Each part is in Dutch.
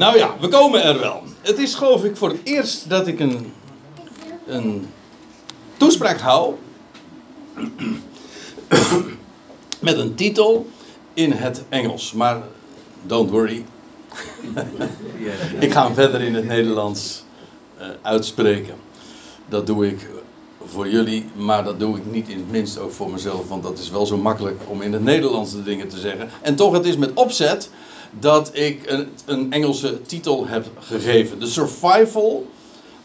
Nou ja, we komen er wel. Het is geloof ik voor het eerst dat ik een, een toespraak hou met een titel in het Engels. Maar don't worry. ik ga hem verder in het Nederlands uh, uitspreken. Dat doe ik voor jullie, maar dat doe ik niet in het minst ook voor mezelf, want dat is wel zo makkelijk om in het Nederlands de dingen te zeggen. En toch, het is met opzet dat ik een, een Engelse titel heb gegeven: The Survival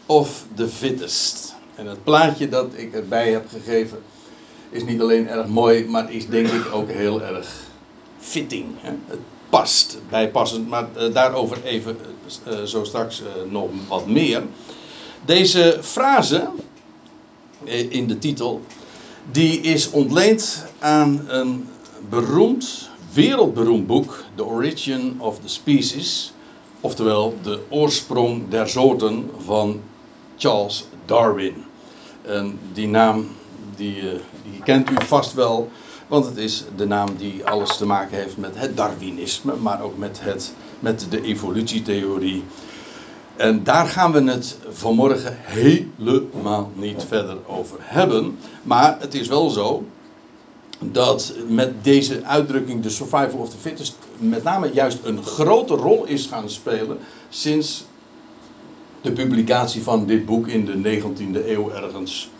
of the Fittest. En het plaatje dat ik erbij heb gegeven is niet alleen erg mooi, maar is denk ik ook heel erg fitting. Hè? Het past, bijpassend, maar uh, daarover even uh, zo straks nog wat meer. Deze frase in de titel, die is ontleend aan een beroemd, wereldberoemd boek, The Origin of the Species, oftewel de oorsprong der soorten van Charles Darwin. Die naam die, die kent u vast wel, want het is de naam die alles te maken heeft met het Darwinisme, maar ook met, het, met de evolutietheorie. En daar gaan we het vanmorgen helemaal niet verder over hebben. Maar het is wel zo dat met deze uitdrukking de survival of the fittest met name juist een grote rol is gaan spelen sinds de publicatie van dit boek in de 19e eeuw ergens.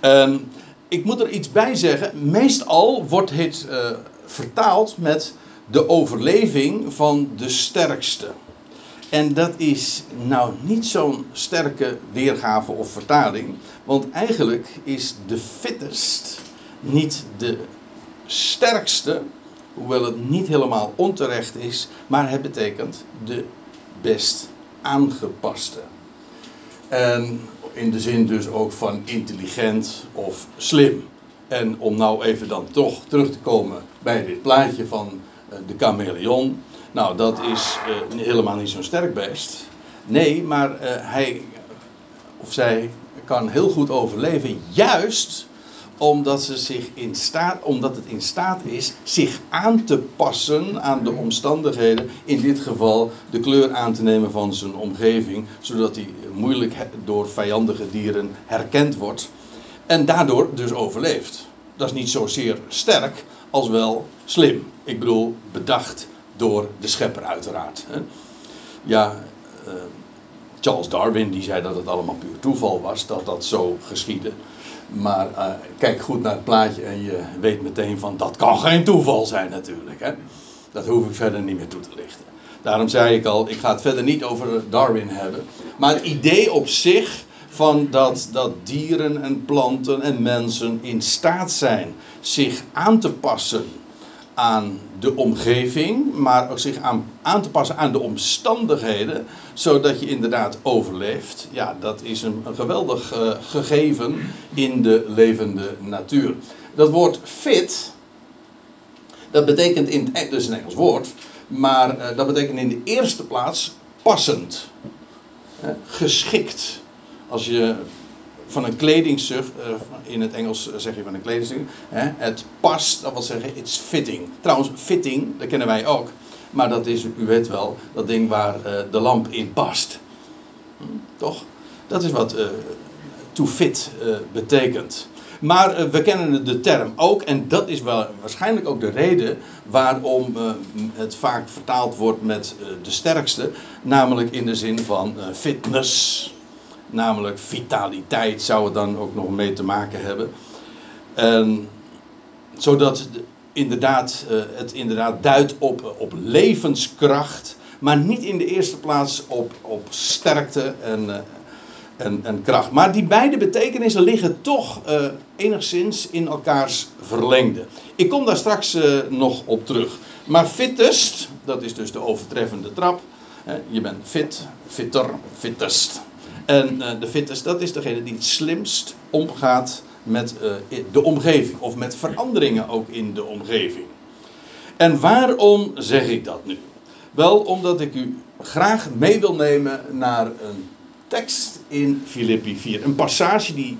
En ik moet er iets bij zeggen. Meestal wordt het uh, vertaald met de overleving van de sterkste. En dat is nou niet zo'n sterke weergave of vertaling. Want eigenlijk is de fittest niet de sterkste. Hoewel het niet helemaal onterecht is. Maar het betekent de best aangepaste. En in de zin dus ook van intelligent of slim. En om nou even dan toch terug te komen bij dit plaatje van eh, de chameleon. Nou, dat is uh, helemaal niet zo'n sterk beest. Nee, maar uh, hij of zij kan heel goed overleven, juist omdat, ze zich in staat, omdat het in staat is zich aan te passen aan de omstandigheden. In dit geval de kleur aan te nemen van zijn omgeving, zodat hij moeilijk door vijandige dieren herkend wordt. En daardoor dus overleeft. Dat is niet zozeer sterk als wel slim. Ik bedoel, bedacht door de schepper uiteraard. Ja, uh, Charles Darwin die zei dat het allemaal puur toeval was dat dat zo geschiedde. Maar uh, kijk goed naar het plaatje en je weet meteen van dat kan geen toeval zijn natuurlijk. Hè? Dat hoef ik verder niet meer toe te lichten. Daarom zei ik al, ik ga het verder niet over Darwin hebben. Maar het idee op zich van dat, dat dieren en planten en mensen in staat zijn zich aan te passen aan de omgeving, maar ook zich aan, aan te passen aan de omstandigheden, zodat je inderdaad overleeft. Ja, dat is een, een geweldig uh, gegeven in de levende natuur. Dat woord fit, dat betekent in het dus een Engels woord, maar uh, dat betekent in de eerste plaats passend, uh, geschikt. Als je van een kledingstuk, uh, in het Engels zeg je van een kledingstuk, hè, het past, dat wil zeggen, it's fitting. Trouwens, fitting, dat kennen wij ook, maar dat is, u weet wel, dat ding waar uh, de lamp in past. Hm, toch? Dat is wat to fit betekent. Maar we kennen de term ook, en dat is wel waarschijnlijk ook de reden waarom het vaak vertaald wordt met de sterkste, namelijk in de zin van fitness namelijk vitaliteit zou het dan ook nog mee te maken hebben. En, zodat inderdaad, uh, het inderdaad duidt op, op levenskracht, maar niet in de eerste plaats op, op sterkte en, uh, en, en kracht. Maar die beide betekenissen liggen toch uh, enigszins in elkaars verlengde. Ik kom daar straks nog op terug. Maar fittest, dat is dus de overtreffende trap. je bent fit, fitter, fittest. En uh, de fittest, dat is degene die het slimst omgaat met uh, de omgeving. Of met veranderingen ook in de omgeving. En waarom zeg ik dat nu? Wel omdat ik u graag mee wil nemen naar een tekst in Filippi 4. Een passage die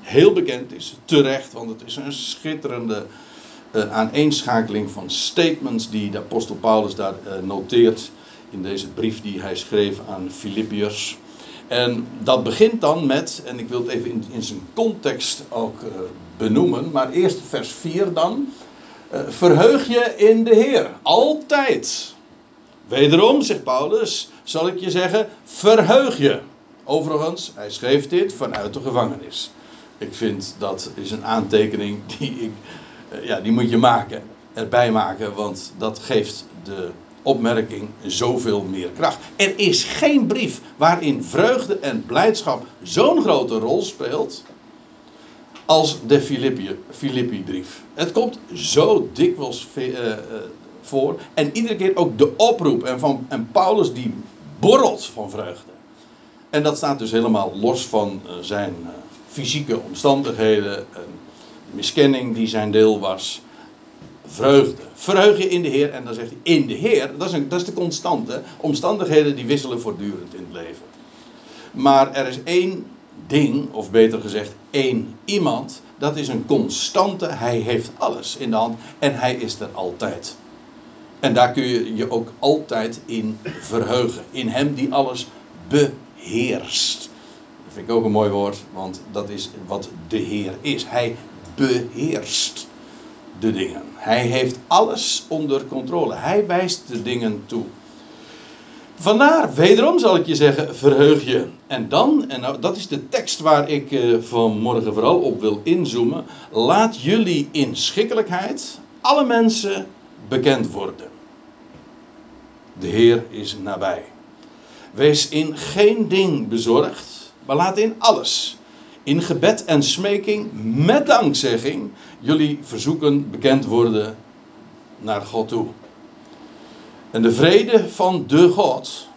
heel bekend is, terecht, want het is een schitterende uh, aaneenschakeling van statements die de apostel Paulus daar noteert in deze brief die hij schreef aan Filippiërs. En dat begint dan met, en ik wil het even in, zijn context ook uh, benoemen, maar eerst vers 4 dan. Uh, verheug je in de Heer, altijd. Wederom, zegt Paulus, zal ik je zeggen, verheug je. Overigens, hij schreef dit vanuit de gevangenis. Ik vind dat is een aantekening die ik, uh, ja, die moet je maken, erbij maken, want dat geeft de opmerking zoveel meer kracht. Er is geen brief waarin vreugde en blijdschap zo'n grote rol speelt als de Filippi-brief. Het komt zo dikwijls uh, uh, voor. En iedere keer ook de oproep. En, van, en Paulus die borrelt van vreugde. En dat staat dus helemaal los van uh, zijn fysieke omstandigheden. Een miskenning die zijn deel was vreugde. Verheug je in de Heer. En dan zegt hij in de Heer. Dat is, een, dat is de constante. Omstandigheden die wisselen voortdurend in het leven. Maar er is één ding, of beter gezegd één iemand. Dat is een constante. Hij heeft alles in de hand. En hij is er altijd. En daar kun je je ook altijd in verheugen. In hem die alles beheerst. Dat vind ik ook een mooi woord. Want dat is wat de Heer is. Hij beheerst de dingen. Hij heeft alles onder controle. Hij wijst de dingen toe. Vandaar, wederom zal ik je zeggen, verheug je. En dan, en nou, dat is de tekst waar ik uh, vanmorgen vooral op wil inzoomen. Laat jullie inschikkelijkheid alle mensen bekend worden. De Heer is nabij. Wees in geen ding bezorgd, maar laat in alles in gebed en smeking met dankzegging jullie verzoeken bekend worden naar God toe. En de vrede van de God,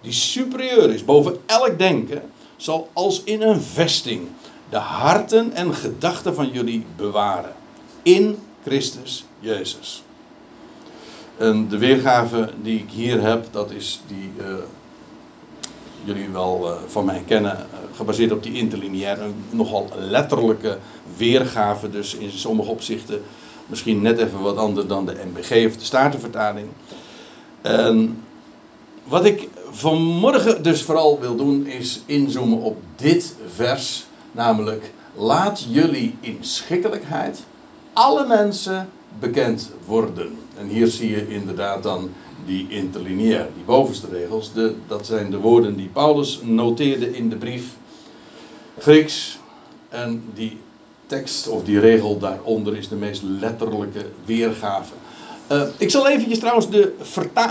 die superieur is boven elk denken, zal als in een vesting de harten en gedachten van jullie bewaren. In Christus Jezus. En de weergave die ik hier heb, dat is die uh, jullie wel uh, van mij kennen, uh, gebaseerd op die interlineair. Een nogal letterlijke weergave, dus in sommige opzichten misschien net even wat anders dan de MBG of de Statenvertaling. En wat ik vanmorgen dus vooral wil doen, is inzoomen op dit vers, namelijk laat jullie inschikkelijkheid alle mensen bekend worden. En hier zie je inderdaad dan die interlineair, die bovenste regels. De, dat zijn de woorden die Paulus noteerde in de brief. Grieks. En die tekst of die regel daaronder is de meest letterlijke weergave. Uh, ik zal eventjes trouwens de,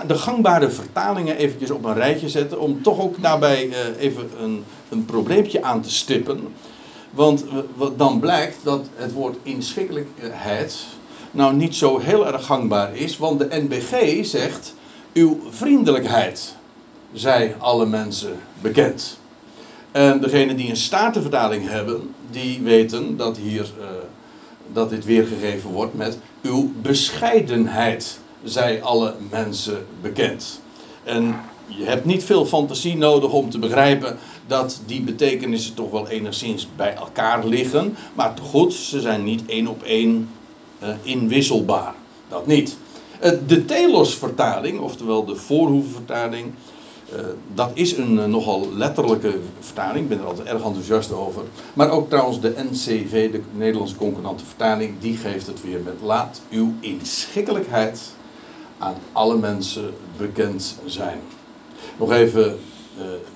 de, gangbare vertalingen eventjes op een rijtje zetten. Om toch ook daarbij uh, even een, een probleempje aan te stippen. Want uh, dan blijkt dat het woord inschikkelijkheid nou niet zo heel erg gangbaar is. Want de NBG zegt uw vriendelijkheid zij alle mensen bekend. En degenen die een statenvertaling hebben, die weten dat hier uh, dat dit weergegeven wordt met uw bescheidenheid zij alle mensen bekend. En je hebt niet veel fantasie nodig om te begrijpen dat die betekenissen toch wel enigszins bij elkaar liggen. Maar goed, ze zijn niet één op één uh, inwisselbaar. Dat niet. Eh, de Telos-vertaling, oftewel de voorhoevenvertaling, uh, dat is een uh, nogal letterlijke vertaling. Ik ben er altijd erg enthousiast over. Maar ook trouwens de NCV, de Nederlandse concordante vertaling, die geeft het weer met laat uw inschikkelijkheid aan alle mensen bekend zijn. Nog even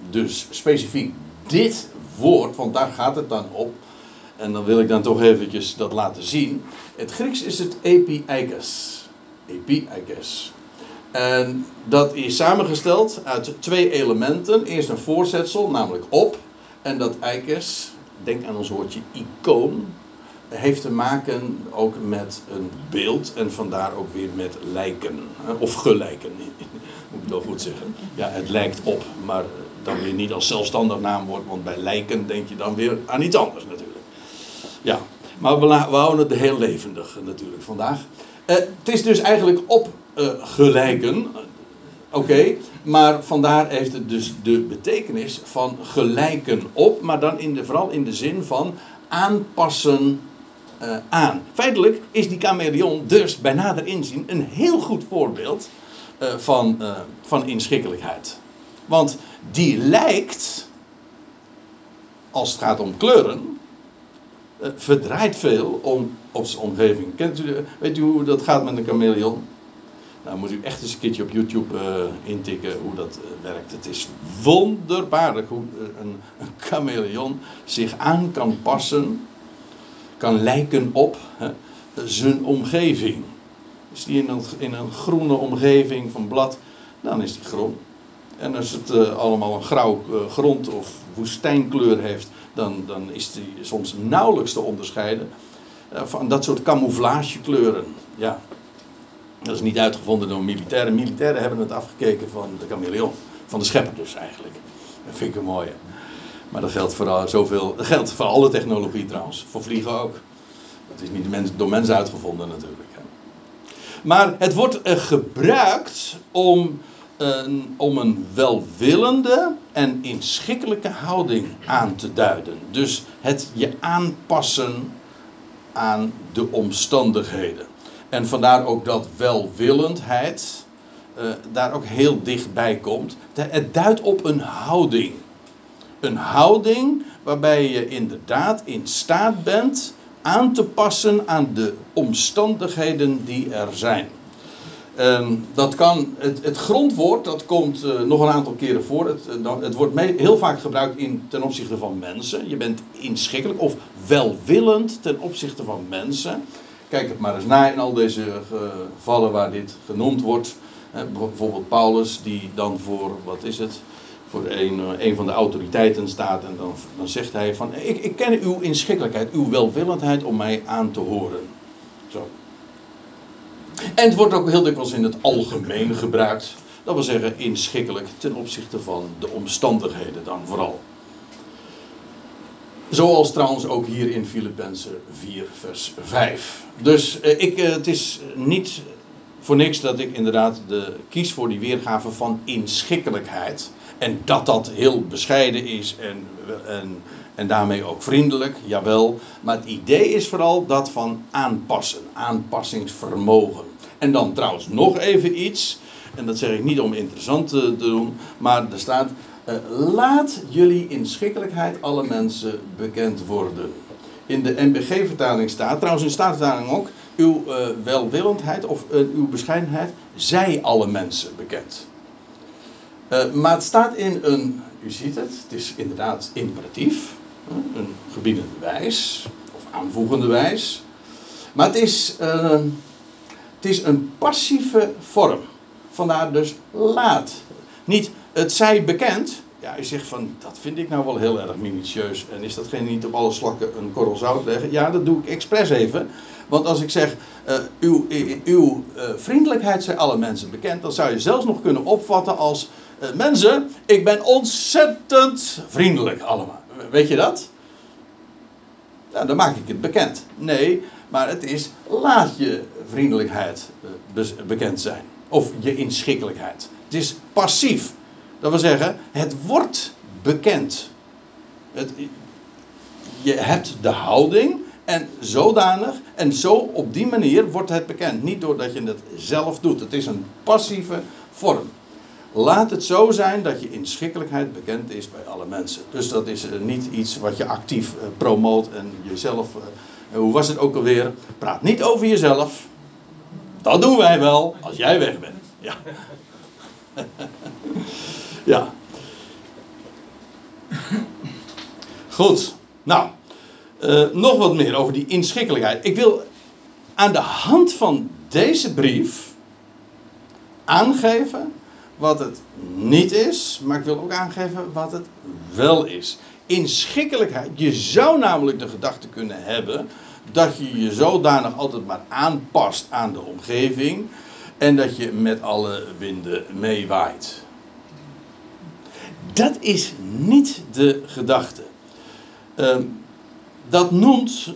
dus specifiek dit woord, want daar gaat het dan op. En dan wil ik dan toch eventjes dat laten zien. Het Grieks is het epi-eikes epi-eikes. En dat is samengesteld uit twee elementen. Eerst een voorzetsel, namelijk op. En dat eikes, denk aan ons woordje icoon, heeft te maken ook met een beeld en vandaar ook weer met lijken. Of gelijken, moet ik wel goed zeggen. Ja, het lijkt op, maar dan weer niet als zelfstandig naamwoord, want bij lijken denk je dan weer aan iets anders natuurlijk. Ja, maar we houden het heel levendig natuurlijk vandaag. Uh, het is dus eigenlijk opgelijken. Uh, Oké, maar vandaar heeft het dus de betekenis van gelijken op, maar dan in de, vooral in de zin van aanpassen uh, aan. Feitelijk is die chameleon dus bij nader inzien een heel goed voorbeeld eh, van, van inschikkelijkheid. Want die lijkt, als het gaat om kleuren, verdraait veel om, op zijn omgeving. Kent u, weet u hoe dat gaat met een chameleon? Nou moet u echt eens een keertje op YouTube intikken hoe dat werkt. Het is wonderbaarlijk hoe een, een chameleon zich aan kan passen, kan lijken op zijn omgeving. Is die in een, in een groene omgeving van blad, dan is die groen. En als het uh, allemaal een grauw uh, grond of woestijnkleur heeft, dan, dan is die soms nauwelijks te onderscheiden. Uh, van dat soort camouflagekleuren. Ja. Dat is niet uitgevonden door militairen. Militairen hebben het afgekeken van de chameleon. Van de schepper dus eigenlijk. Dat vind ik een mooie. Maar dat geldt voor, zoveel, dat geldt voor alle technologie trouwens. Voor vliegen ook. Dat is niet door mensen uitgevonden natuurlijk. Maar het wordt gebruikt om, uh, om een welwillende en inschikkelijke houding aan te duiden. Dus het je aanpassen aan de omstandigheden. En vandaar ook dat welwillendheid uh, daar ook heel dichtbij komt. Het duidt op een houding. Een houding waarbij je inderdaad in staat bent aan te passen aan de omstandigheden die er zijn. Um, dat kan, het, het, grondwoord dat komt uh, nog een aantal keren voor. Het, uh, het wordt mee, heel vaak gebruikt in, ten opzichte van mensen. Je bent inschikkelijk of welwillend ten opzichte van mensen. Kijk het maar eens na in al deze gevallen waar dit genoemd wordt. Bijvoorbeeld Paulus, die dan voor, wat is het? voor een, eh, een van de autoriteiten staat en dan, dan zegt hij van ik, ik ken uw inschikkelijkheid, uw welwillendheid om mij aan te horen. Zo. En het wordt ook heel dikwijls in het algemeen gebruikt. Dat wil zeggen inschikkelijk ten opzichte van de omstandigheden dan vooral. Zoals trouwens ook hier in Filippenzen 4 vers 5. Dus eh, ik, eh, het is niet voor niks dat ik inderdaad de, kies voor die weergave van inschikkelijkheid. En dat dat heel bescheiden is en, en, en daarmee ook vriendelijk, jawel. Maar het idee is vooral dat van aanpassen, aanpassingsvermogen. En dan trouwens nog even iets, en dat zeg ik niet om interessant te doen, maar er staat: uh, laat jullie inschikkelijkheid alle mensen bekend worden. In de NBG-vertaling staat, trouwens in de ook, uw uh, welwillendheid of uh, uw bescheidenheid, zij alle mensen bekend. Maar het staat in een, u ziet het, het is inderdaad imperatief, een gebiedende wijs, of aanvoegende wijs. Maar het is, uh, het is een passieve vorm. Vandaar dus laat. Niet het zij bekend. Ja, u zegt van dat vind ik nou wel heel erg minutieus. En is dat geen niet op alle slakken een korrel zout leggen? Ja, dat doe ik expres even. Want als ik zeg, uh, uw, uw uh, vriendelijkheid zijn alle mensen bekend, dan zou je zelfs nog kunnen opvatten als mensen, ik ben ontzettend vriendelijk allemaal. Weet je dat? Nou, dan maak ik het bekend. Nee, maar het is laat je vriendelijkheid bekend zijn. Of je inschikkelijkheid. Het is passief. Dat wil zeggen, het wordt bekend. Het, je hebt de houding en zodanig en zo op die manier wordt het bekend. Niet doordat je het zelf doet. Het is een passieve vorm. Laat het zo zijn dat je inschikkelijkheid bekend is bij alle mensen. Dus dat is niet iets wat je actief promoot en jezelf. hoe was het ook alweer? Praat niet over jezelf. Dat doen wij wel als jij weg bent. Ja. ja. Goed. Nou, nog wat meer over die inschikkelijkheid. Ik wil aan de hand van deze brief aangeven wat het niet is, maar ik wil ook aangeven wat het wel is. Inschikkelijkheid. Je zou namelijk de gedachte kunnen hebben dat je je zodanig altijd maar aanpast aan de omgeving en dat je met alle winden meewaait. Dat is niet de gedachte. Uh, dat noemt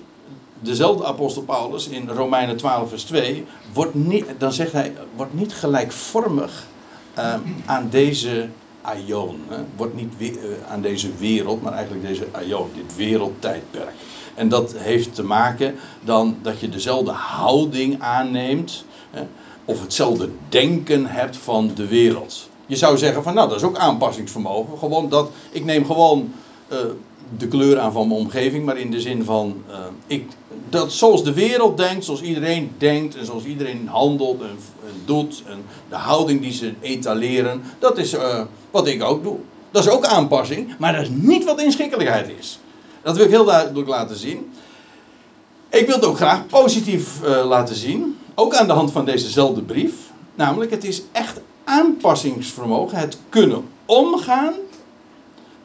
dezelfde apostel Paulus in Romeinen 12 vers 2, wordt niet, dan zegt hij, wordt niet gelijkvormig uh, aan deze aion. Hè? Wordt niet we, uh, aan deze wereld, maar eigenlijk deze aion, dit wereldtijdperk. En dat heeft te maken dan dat je dezelfde houding aanneemt. Hè? of hetzelfde denken hebt van de wereld. Je zou zeggen van nou dat is ook aanpassingsvermogen. Gewoon dat, ik neem gewoon uh, de kleur aan van mijn omgeving, maar in de zin van uh, ik, dat zoals de wereld denkt, zoals iedereen denkt en zoals iedereen handelt en doet en de houding die ze etaleren, dat is uh, wat ik ook doe. Dat is ook aanpassing, maar dat is niet wat inschikkelijkheid is. Dat wil ik heel duidelijk laten zien. Ik wil het ook graag positief uh, laten zien, ook aan de hand van dezezelfde brief. Namelijk, het is echt aanpassingsvermogen, het kunnen omgaan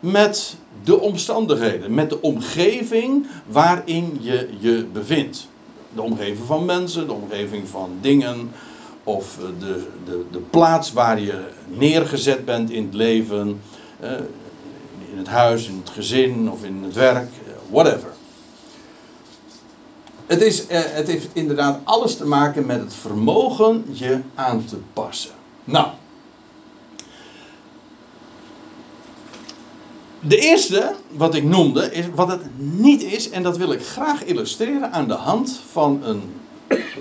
met de omstandigheden, met de omgeving waarin je je bevindt. De omgeving van mensen, de omgeving van dingen, of de, de, de plaats waar je neergezet bent in het leven, eh, in het huis, in het gezin of in het werk, whatever. Het, is, eh, het heeft inderdaad alles te maken met het vermogen je aan te passen. Nou. De eerste, wat ik noemde, is wat het niet is, en dat wil ik graag illustreren aan de hand van een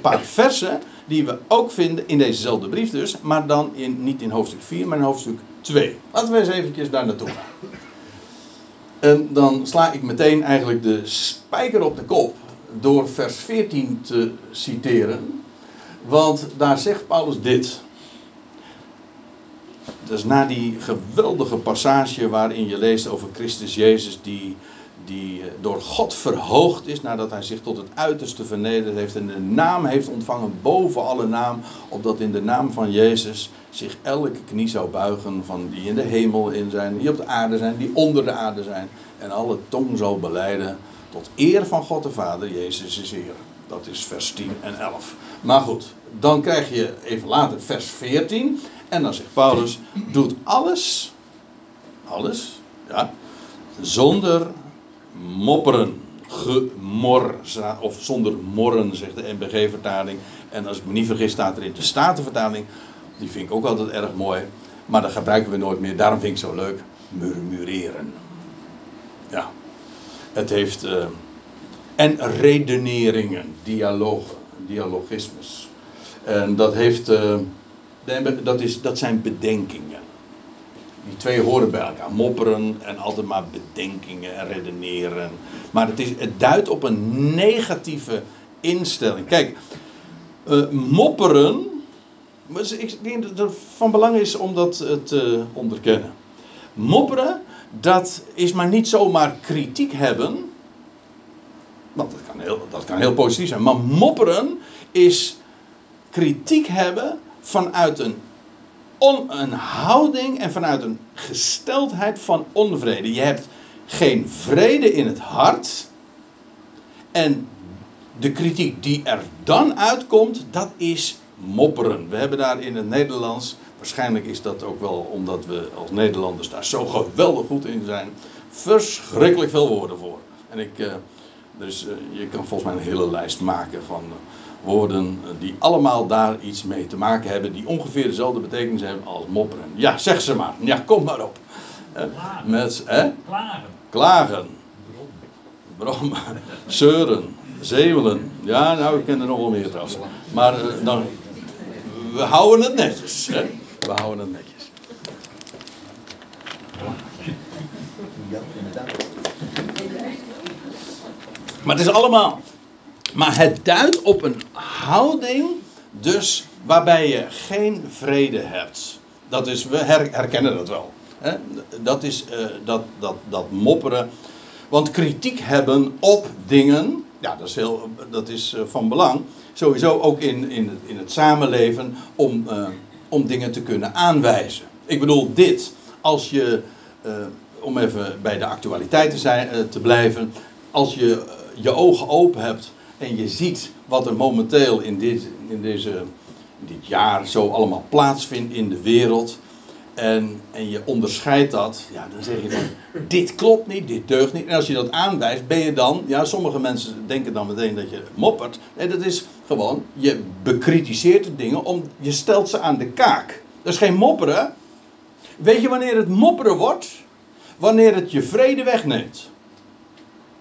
paar versen die we ook vinden in dezezelfde brief dus, maar dan in, niet in hoofdstuk 4, maar in hoofdstuk 2. Laten we eens eventjes daar naartoe gaan. En dan sla ik meteen eigenlijk de spijker op de kop door vers 14 te citeren. Want daar zegt Paulus dit. Dus na die geweldige passage waarin je leest over Christus Jezus die, die eh, door God verhoogd is nadat hij zich tot het uiterste vernederd heeft en de naam heeft ontvangen boven alle naam, opdat in de naam van Jezus zich elke knie zou buigen van die in de hemel in zijn, die op de aarde zijn, die onder de aarde zijn en alle tong zal beleiden tot eer van God de Vader, Jezus is Heer. Dat is vers 10 en 11. Maar goed, dan krijg je even later vers 14. En dan zegt Paulus: doet alles, alles, ja, zonder mopperen, gemor, of zonder morren, zegt de NBG-vertaling. En als ik me niet vergis, staat er in de Statenvertaling, die vind ik ook altijd erg mooi, maar dat gebruiken we nooit meer, daarom vind ik het zo leuk, murmureren. Ja, het heeft. Uh, en redeneringen, dialogen, dialogismes. En dat heeft. Uh, dat, is, dat zijn bedenkingen. Die twee horen bij elkaar. Mopperen en altijd maar bedenkingen en redeneren. Maar het, is, het duidt op een negatieve instelling. Kijk, uh, mopperen. Ik denk dat het van belang is om dat te onderkennen. Mopperen dat is maar niet zomaar kritiek hebben. Want dat kan heel, dat kan heel positief zijn. Maar mopperen is kritiek hebben vanuit een, on, een houding en vanuit een gesteldheid van onvrede. Je hebt geen vrede in het hart. En de kritiek die er dan uitkomt, dat is mopperen. We hebben daar in het Nederlands Waarschijnlijk is dat ook wel omdat we als Nederlanders daar zo geweldig goed in zijn. Verschrikkelijk veel woorden voor. En ik, uh, dus uh, je kan volgens mij een hele lijst maken van uh, woorden die allemaal daar iets mee te maken hebben. Die ongeveer dezelfde betekenis hebben als mopperen. Ja, zeg ze maar. Ja, kom maar op. Klagen. Met, hè? Klagen. Klagen. Brommen. Zeuren. Zemelen. Ja, nou, ik ken er nog wel meer trouwens. Maar dan, we houden het netjes. Hè? We houden het netjes. Ja, inderdaad. Maar het is allemaal. Maar het duidt op een houding, dus waarbij je geen vrede hebt. Dat is, we herkennen dat wel. Hè? Dat is uh, dat, dat, dat mopperen. Want kritiek hebben op dingen, ja, dat is, heel, dat is uh, van belang. Sowieso ook in, in, het, in het samenleven om. Uh, om dingen te kunnen aanwijzen. Ik bedoel dit, als je, om even bij de actualiteit te, zijn, te blijven, als je je ogen open hebt en je ziet wat er momenteel in dit, in deze, dit jaar zo allemaal plaatsvindt in de wereld. En, en je onderscheidt dat, ja, dan zeg je van, dit klopt niet, dit deugt niet. En als je dat aanwijst, ben je dan, ja, sommige mensen denken dan meteen dat je moppert. Nee, dat is gewoon, je bekritiseert de dingen, om, je stelt ze aan de kaak. Dat is geen mopperen. Weet je wanneer het mopperen wordt? Wanneer het je vrede wegneemt.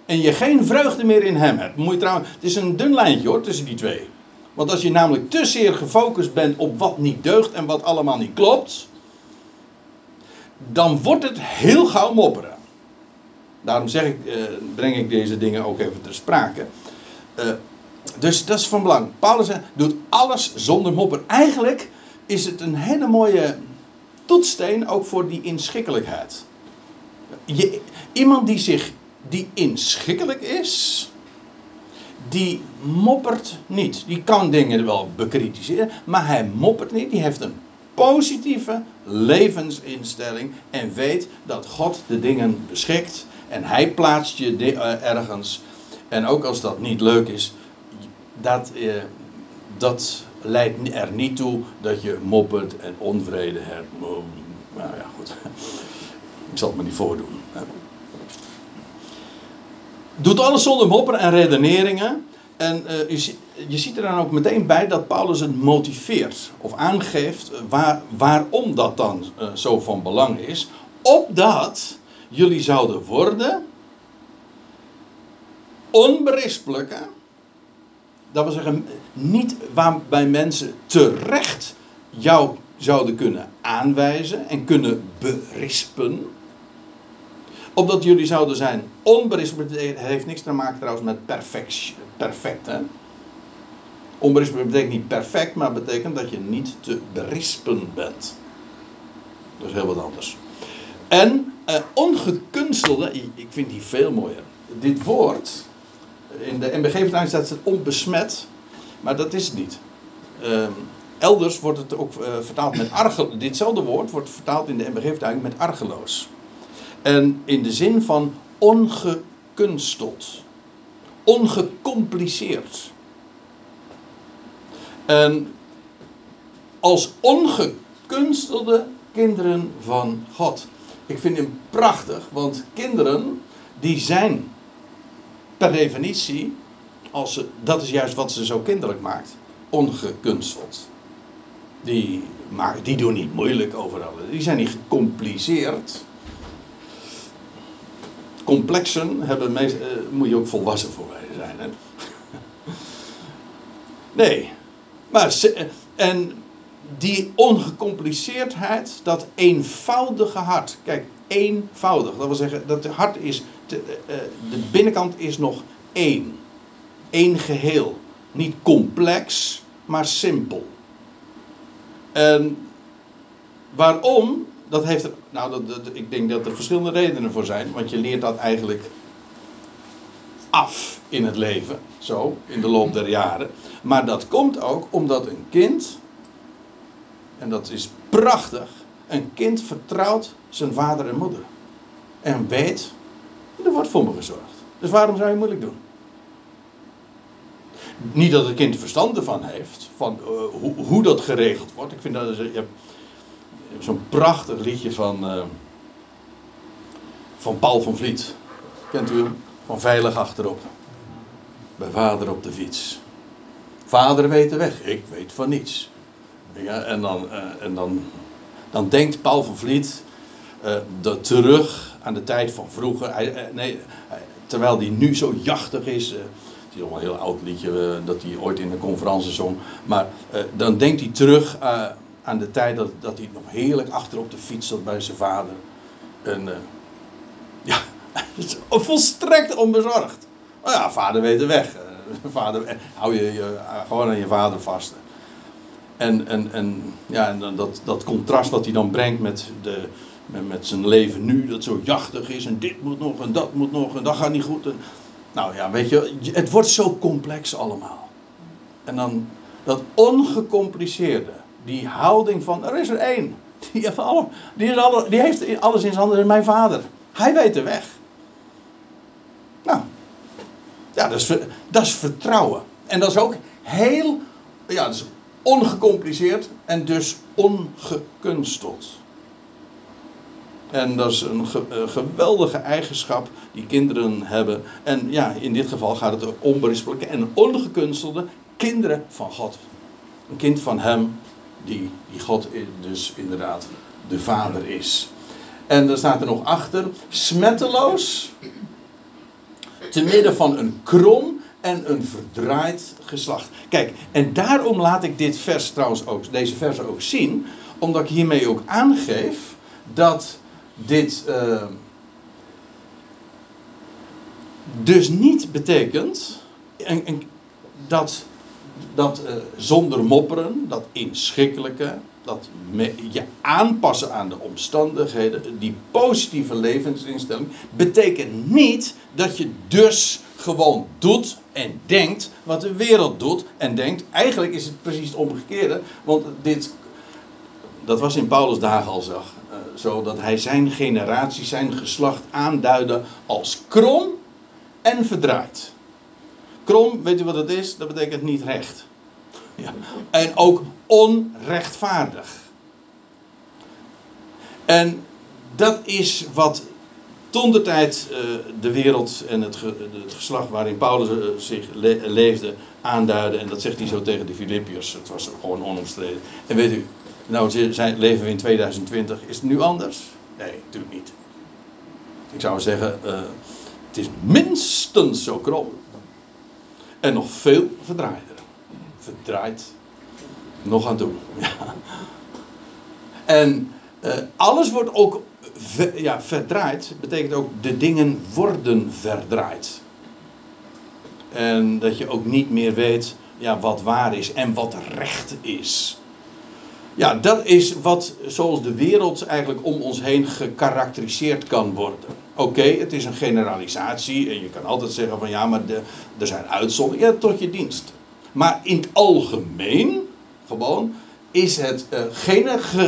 En je geen vreugde meer in hem hebt. Moet je trouwens, het is een dun lijntje hoor, tussen die twee. Want als je namelijk te zeer gefocust bent op wat niet deugt en wat allemaal niet klopt, dan wordt het heel gauw mopperen. Daarom zeg ik, eh, breng ik deze dingen ook even ter sprake. Eh, dus dat is van belang. Paulus doet alles zonder mopper. Eigenlijk is het een hele mooie toetssteen ook voor die inschikkelijkheid. Je, iemand die zich die inschikkelijk is, die moppert niet. Die kan dingen wel bekritiseren, maar hij moppert niet. Die heeft een positieve levensinstelling en weet dat God de dingen beschikt en hij plaatst je eh, ergens. En ook als dat niet leuk is, dat, eh, dat leidt er niet toe dat je moppert en onvrede hebt. Nou ja, goed. Ik zal het me niet voordoen. Doet alles zonder mopperen en redeneringen. En je, je, ziet er dan ook meteen bij dat Paulus het motiveert of aangeeft eh, waar, waarom dat dan uh, zo van belang is. Opdat jullie zouden worden onberispelijke. Dat wil zeggen, niet waarbij mensen terecht jou zouden kunnen aanwijzen en kunnen berispen opdat jullie zouden zijn onberispelijk. Heeft niks te maken trouwens met perfect. perfect? Onberispelijk betekent niet perfect, maar betekent dat je niet te berispen bent. Dat is heel wat anders. En uh, ongekunstelde, ik vind die veel mooier. Dit woord, in de MBG-vertaling staat het onbesmet, maar dat is het niet. Uh, elders wordt het ook uh, vertaald met argeloos. Ditzelfde woord wordt vertaald in de MBG-vertaling met argeloos. En in de zin van ongekunsteld. Ongecompliceerd. En als ongekunstelde kinderen van God. Ik vind hem prachtig, want kinderen die zijn per definitie, als ze, dat is juist wat ze zo kinderlijk maakt, ongekunsteld. Die, maar die doen niet moeilijk overal. Die zijn niet gecompliceerd complexen hebben meest, uh, moet je ook volwassen voor zijn. Hè? nee. Maar, en die ongecompliceerdheid, dat eenvoudige hart. Kijk, eenvoudig. Dat wil zeggen, dat het hart is, te, uh, de binnenkant is nog één. Eén geheel. Niet complex, maar simpel. En waarom? Dat heeft er, nou, dat, ik denk dat er verschillende redenen voor zijn, want je leert dat eigenlijk af in het leven, zo, in de loop der jaren. Maar dat komt ook omdat een kind, en dat is prachtig, een kind vertrouwt zijn vader en moeder. En weet, er wordt voor me gezorgd. Dus waarom zou je moeilijk doen? Niet dat het kind er verstand ervan heeft, van uh, hoe, hoe dat geregeld wordt. Ik vind dat, je hebt, zo'n prachtig liedje van, uh, van Paul van Vliet. Kent u hem? Van Veilig achterop. Bij vader op de fiets. Vader weet de weg, ik weet van niets. Ja, en dan, uh, en dan, dan denkt Paul van Vliet uh, dat terug aan de tijd van vroeger. Hij, nee, hij, terwijl hij nu zo jachtig is. het is nog een heel oud liedje dat hij ooit in de conferentie zong. Maar dan denkt hij terug aan de tijd dat, dat hij nog heerlijk achter op de fiets zat bij zijn vader. En uh, ja, volstrekt onbezorgd. Oh ja, vader weet de weg. Uh, vader, eh, hou je, je gewoon aan je vader vast. En, en, en, ja, en dat, dat contrast wat hij dan brengt met, de, met, met zijn leven nu, dat zo jachtig is en dit moet nog en dat moet nog en dat gaat niet goed. En, nou ja, weet je, het wordt zo complex allemaal. En dan dat ongecompliceerde die houding van, er is er één. Die heeft, alle, die, is die heeft alles in zijn handen, is mijn vader. Hij weet de weg. Nou, ja, dat is, dat is vertrouwen. En dat is ook heel, ja, dat is ongecompliceerd en dus ongekunsteld. En dat is een, een, geweldige eigenschap die kinderen hebben. En ja, in dit geval gaat het om onberispelijke en ongekunstelde kinderen van God. Een kind van Hem die, die God dus inderdaad de Vader is. En dan staat er nog achter, smetteloos, te midden van een krom en een verdraaid geslacht. Kijk, en daarom laat ik dit vers trouwens ook, deze vers ook zien, omdat ik hiermee ook aangeef dat dit uh, dus niet betekent en, en, dat, dat uh, zonder mopperen, dat inschikkelijke, dat je aanpassen aan de omstandigheden, die positieve levensinstelling, betekent niet dat je dus gewoon doet en denkt wat de wereld doet en denkt. Eigenlijk is het precies het omgekeerde, want dit, dat was in Paulus' dagen al zag, uh, zo dat hij zijn generatie, zijn geslacht aanduidde als krom en verdraaid. Krom, weet u wat het is? Dat betekent niet recht. Ja. En ook onrechtvaardig. En dat is wat de tijd uh, de wereld en het, ge, het, geslacht waarin Paulus uh, zich le leefde aanduidde. En dat zegt hij zo tegen de Filippiërs. Het was gewoon onomstreden. En weet u, nou zijn, leven we in 2020. Is het nu anders? Nee, natuurlijk niet. Ik zou zeggen, uh, het is minstens zo krom. En nog veel verdraaider. Verdraaid. Nog aan doen. Ja. En uh, alles wordt ook ja, verdraaid. Betekent ook de dingen worden verdraaid. En dat je ook niet meer weet ja, wat waar is en wat recht is. Ja, dat is wat zoals de wereld eigenlijk om ons heen gekarakteriseerd kan worden. Oké, het is een generalisatie en je kan altijd zeggen van ja, maar er zijn uitzonderingen. Ja, tot je dienst. Maar in het algemeen, gewoon, is het, uh,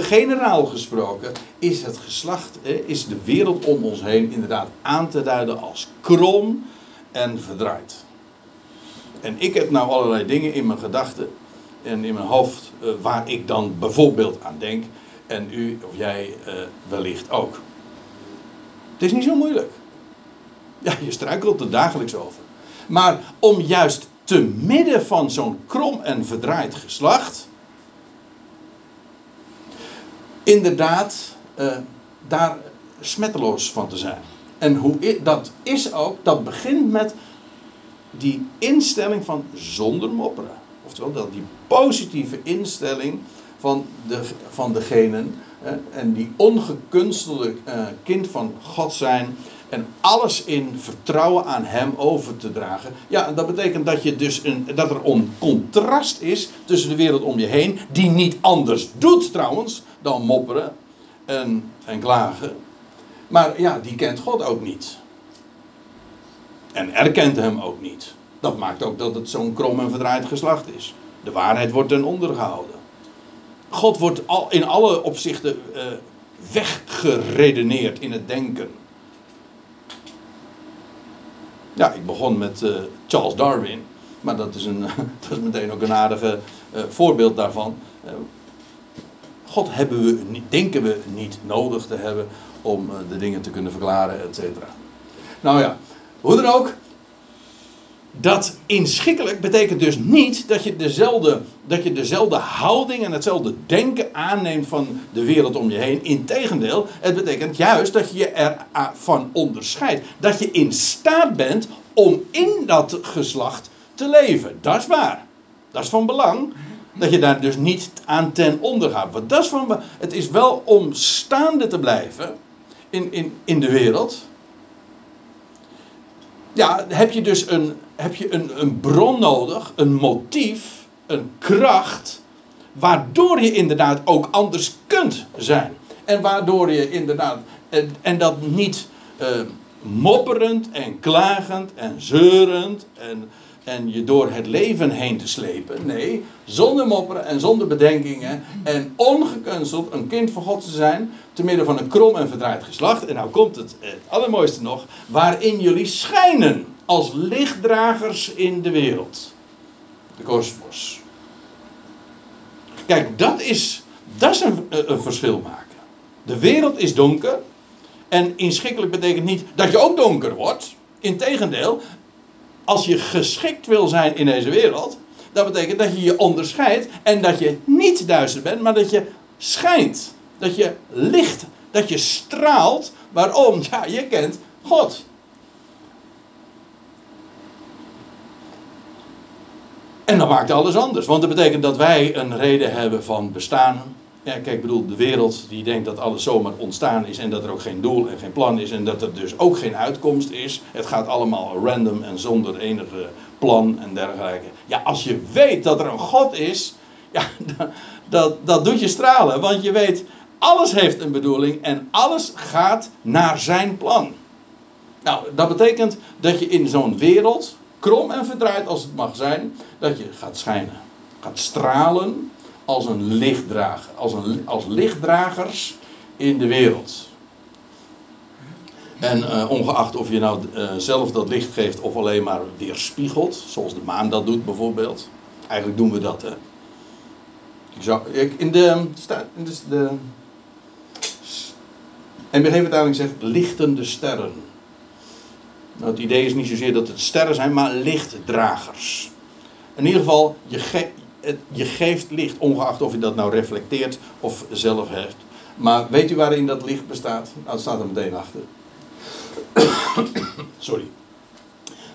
generaal gesproken, is het geslacht, is de wereld om ons heen inderdaad aan te duiden als krom en verdraaid. En ik heb nou allerlei dingen in mijn gedachten en in mijn hoofd uh, waar ik dan bijvoorbeeld aan denk. En u of jij uh, wellicht ook. Het is niet zo moeilijk. Ja, je struikelt er dagelijks over. Maar om juist te midden van zo'n krom en verdraaid geslacht. inderdaad uh, daar smetteloos van te zijn. En hoe dat is ook, dat begint met die instelling van zonder mopperen. Oftewel, dat die positieve instelling van, de, van degenen. en die ongekunstelde uh, kind van God zijn. En alles in vertrouwen aan Hem over te dragen. Ja, dat betekent dat, je dus een, dat er een contrast is tussen de wereld om je heen. Die niet anders doet trouwens dan mopperen en, en klagen. Maar ja, die kent God ook niet. En erkent Hem ook niet. Dat maakt ook dat het zo'n krom en verdraaid geslacht is. De waarheid wordt ten onder gehouden. God wordt al, in alle opzichten uh, weggeredeneerd in het denken. Ja, ik begon met uh, Charles Darwin. Maar dat is, een, dat is meteen ook een aardige uh, voorbeeld daarvan. God hebben we, denken we niet nodig te hebben om de dingen te kunnen verklaren, et cetera. Nou ja, hoe dan ook, dat inschikkelijk betekent dus niet dat je, dezelfde, dat je dezelfde houding en hetzelfde denken aanneemt van de wereld om je heen. Integendeel, het betekent juist dat je je ervan onderscheidt. Dat je in staat bent om in dat geslacht te leven. Dat is waar. Dat is van belang. Dat je daar dus niet aan ten onder gaat. Want dat is van, het is wel om staande te blijven in, in, in de wereld ja, heb je dus een, heb je een, een bron nodig, een motief, een kracht, waardoor je inderdaad ook anders kunt zijn. En waardoor je inderdaad, en, en dat niet uh, mopperend en klagend en zeurend en en je door het leven heen te slepen. Nee, zonder mopperen en zonder bedenkingen. En ongekunsteld een kind van God te zijn. Te midden van een krom en verdraaid geslacht. En nou komt het, het allermooiste nog. Waarin jullie schijnen als lichtdragers in de wereld. De kosmos. Kijk, dat is, dat is een, een verschil maken. De wereld is donker. En inschikkelijk betekent niet dat je ook donker wordt. Integendeel, als je geschikt wil zijn in deze wereld, dat betekent dat je je onderscheidt en dat je niet duister bent, maar dat je schijnt. Dat je licht, dat je straalt. Waarom? Ja, je kent God. En dan maakt alles anders. Want dat betekent dat wij een reden hebben van bestaan. Ja, kijk, ik bedoel, de wereld die denkt dat alles zomaar ontstaan is en dat er ook geen doel en geen plan is en dat er dus ook geen uitkomst is. Het gaat allemaal random en zonder enige plan en dergelijke. Ja, als je weet dat er een God is, ja, dat, dat doet je stralen. Want je weet, alles heeft een bedoeling en alles gaat naar zijn plan. Nou, dat betekent dat je in zo'n wereld, krom en verdraaid als het mag zijn, dat je gaat schijnen. Gaat stralen als een lichtdrager. Als, een, als lichtdragers in de wereld. En uh, ongeacht of je nou uh, zelf dat licht geeft of alleen maar weerspiegelt, zoals de maan dat doet bijvoorbeeld. Eigenlijk doen we dat. Hè. Ik zou, ik, in de, in de, de NBG-vertaling zegt lichtende sterren. Nou, het idee is niet zozeer dat het sterren zijn, maar lichtdragers. In ieder geval, je, ge je geeft licht, ongeacht of je dat nou reflecteert of zelf hebt. Maar weet u waarin dat licht bestaat? Nou, dat staat er meteen achter. Sorry.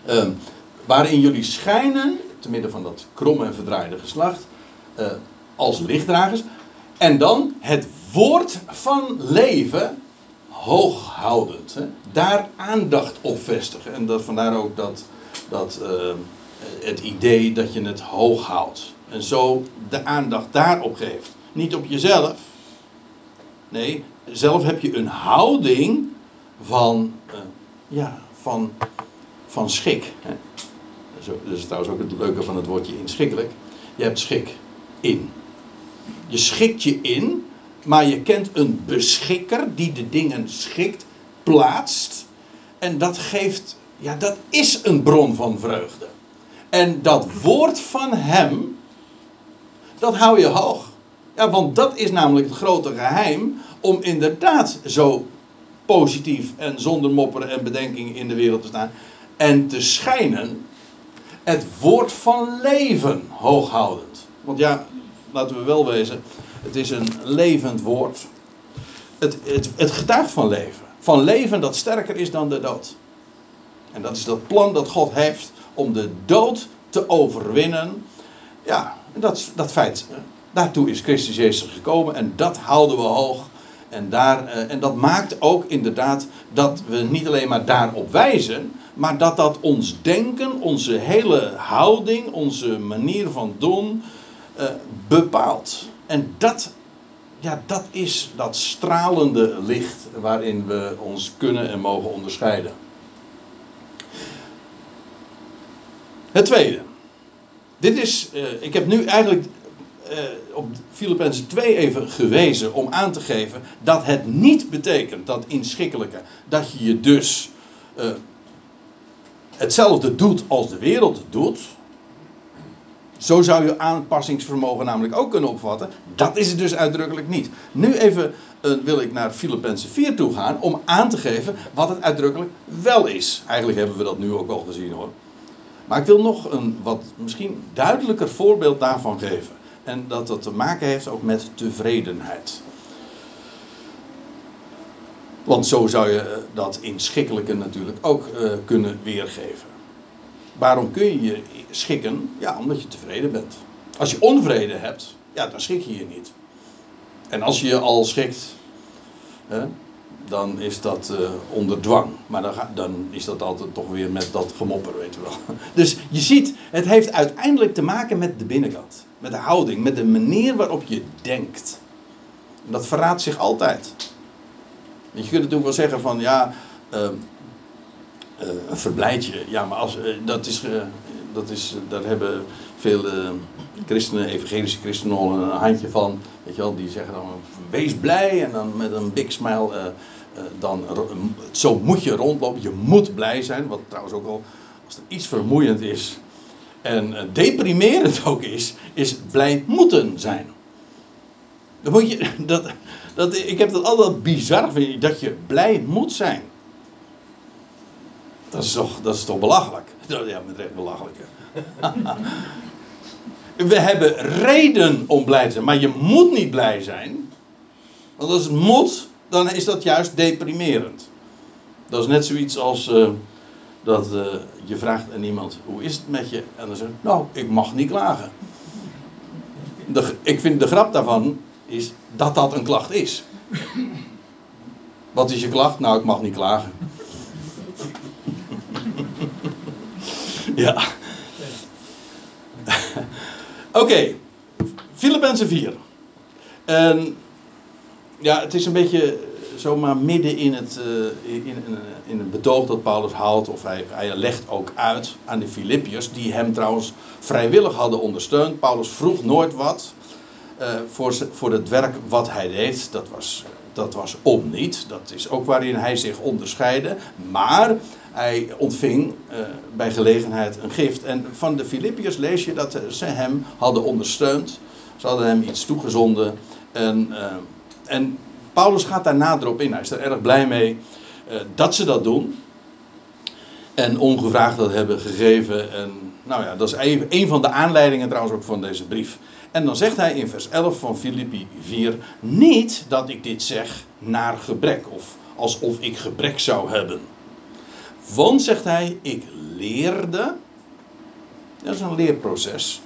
Um, waarin jullie schijnen, te midden van dat kromme en verdraaide geslacht, uh, als lichtdragers. En dan het woord van leven hooghoudend. Hè? Daar aandacht op vestigen. En dat, vandaar ook dat, dat uh, het idee dat je het hoog houdt. En zo de aandacht daarop geeft. Niet op jezelf. Nee, zelf heb je een houding van, uh, ja, van, van schik. Dat is trouwens ook het leuke van het woordje inschikkelijk. Je hebt schik in. Je schikt je in maar je kent een beschikker die de dingen schikt, plaatst. En dat geeft, ja, dat is een bron van vreugde. En dat woord van hem, dat hou je hoog. Ja, want dat is namelijk het grote geheim om inderdaad zo positief en zonder mopperen en bedenking in de wereld te staan. En te schijnen het woord van leven hooghoudend. Want ja, laten we wel wezen, het is een levend woord. Het, het, het getuigt van leven. Van leven dat sterker is dan de dood. En dat is dat plan dat God heeft om de dood te overwinnen. Ja, dat, dat feit. Daartoe is Christus Jezus gekomen en dat houden we hoog. En, daar, eh, en dat maakt ook inderdaad dat we niet alleen maar daarop wijzen, maar dat dat ons denken, onze hele houding, onze manier van doen uh, bepaalt. En dat, ja, dat is dat stralende licht waarin we ons kunnen en mogen onderscheiden. Het tweede. Dit is, uh, ik heb nu eigenlijk uh, op Filippenzen 2 even gewezen om aan te geven dat het niet betekent, dat inschikkelijke, dat je je dus uh, hetzelfde doet als de wereld doet. Zo zou je aanpassingsvermogen namelijk ook kunnen opvatten. Dat is het dus uitdrukkelijk niet. Nu even wil ik naar Filippenzen 4 toe gaan om aan te geven wat het uitdrukkelijk wel is. Eigenlijk hebben we dat nu ook al gezien hoor. Maar ik wil nog een wat misschien duidelijker voorbeeld daarvan geven. En dat dat te maken heeft ook met tevredenheid. Want zo zou je eh, dat inschikkelijke natuurlijk ook uh, kunnen weergeven. Waarom kun je je schikken? Ja, omdat je tevreden bent. Als je onvrede hebt, ja, dan schik je je niet. En als je je al schikt, hè, dan is dat uh, onder dwang. Maar dan, dan, is dat altijd toch weer met dat gemopper, weet je wel. Dus je ziet, het heeft uiteindelijk te maken met de binnenkant. Met de houding, met de manier waarop je denkt. En dat verraadt zich altijd. Je kunt natuurlijk wel zeggen van ja, uh, uh, een verblijtje. Ja, maar als, dat is dat is, daar hebben veel uh, christenen, evangelische christenen al een handje van. Weet je wel, die zeggen dan, wees blij en dan met een big smile. Uh, uh, dan, zo moet je rondlopen, je moet blij zijn. Wat trouwens ook al, als er iets vermoeiend is en deprimerend ook is, is blij moeten zijn. Dan moet je, dat, dat, ik heb dat altijd bizar, dat je blij moet zijn. Dat is toch, dat is toch belachelijk? Ja, met recht belachelijk. We hebben reden om blij te zijn, maar je moet niet blij zijn. Want als het moet, dan is dat juist deprimerend. Dat is net zoiets als. Uh, Dat eh, je vraagt aan iemand, hoe is het met je? En dan zegt nou, ik mag niet klagen. De, ik vind de grap daarvan is dat dat een klacht is. Wat is je klacht? Nou, ik mag niet klagen. ja. Oké, okay. Filippenzen 4. En ja, het is een beetje zomaar midden in het, uh, in, in, in het betoog dat Paulus houdt, of hij, hij legt ook uit aan de Filippiërs, die hem trouwens vrijwillig hadden ondersteund. Paulus vroeg nooit wat voor, voor het werk wat hij deed. Dat was, dat was om niet. Dat is ook waarin hij zich onderscheidde. Maar hij ontving uh, bij gelegenheid een gift. En van de Filippiërs lees je dat ze hem hadden ondersteund. Ze hadden hem iets toegezonden. En, uh, en Paulus gaat daar nader op in. Hij is er erg blij mee dat ze dat doen. En ongevraagd dat hebben gegeven. En nou ja, dat is een, een van de aanleidingen trouwens ook van deze brief. En dan zegt hij in vers 11 van Filippi 4: Niet dat ik dit zeg naar gebrek, of alsof ik gebrek zou hebben. Want, zegt hij, ik leerde. Dat is een leerproces.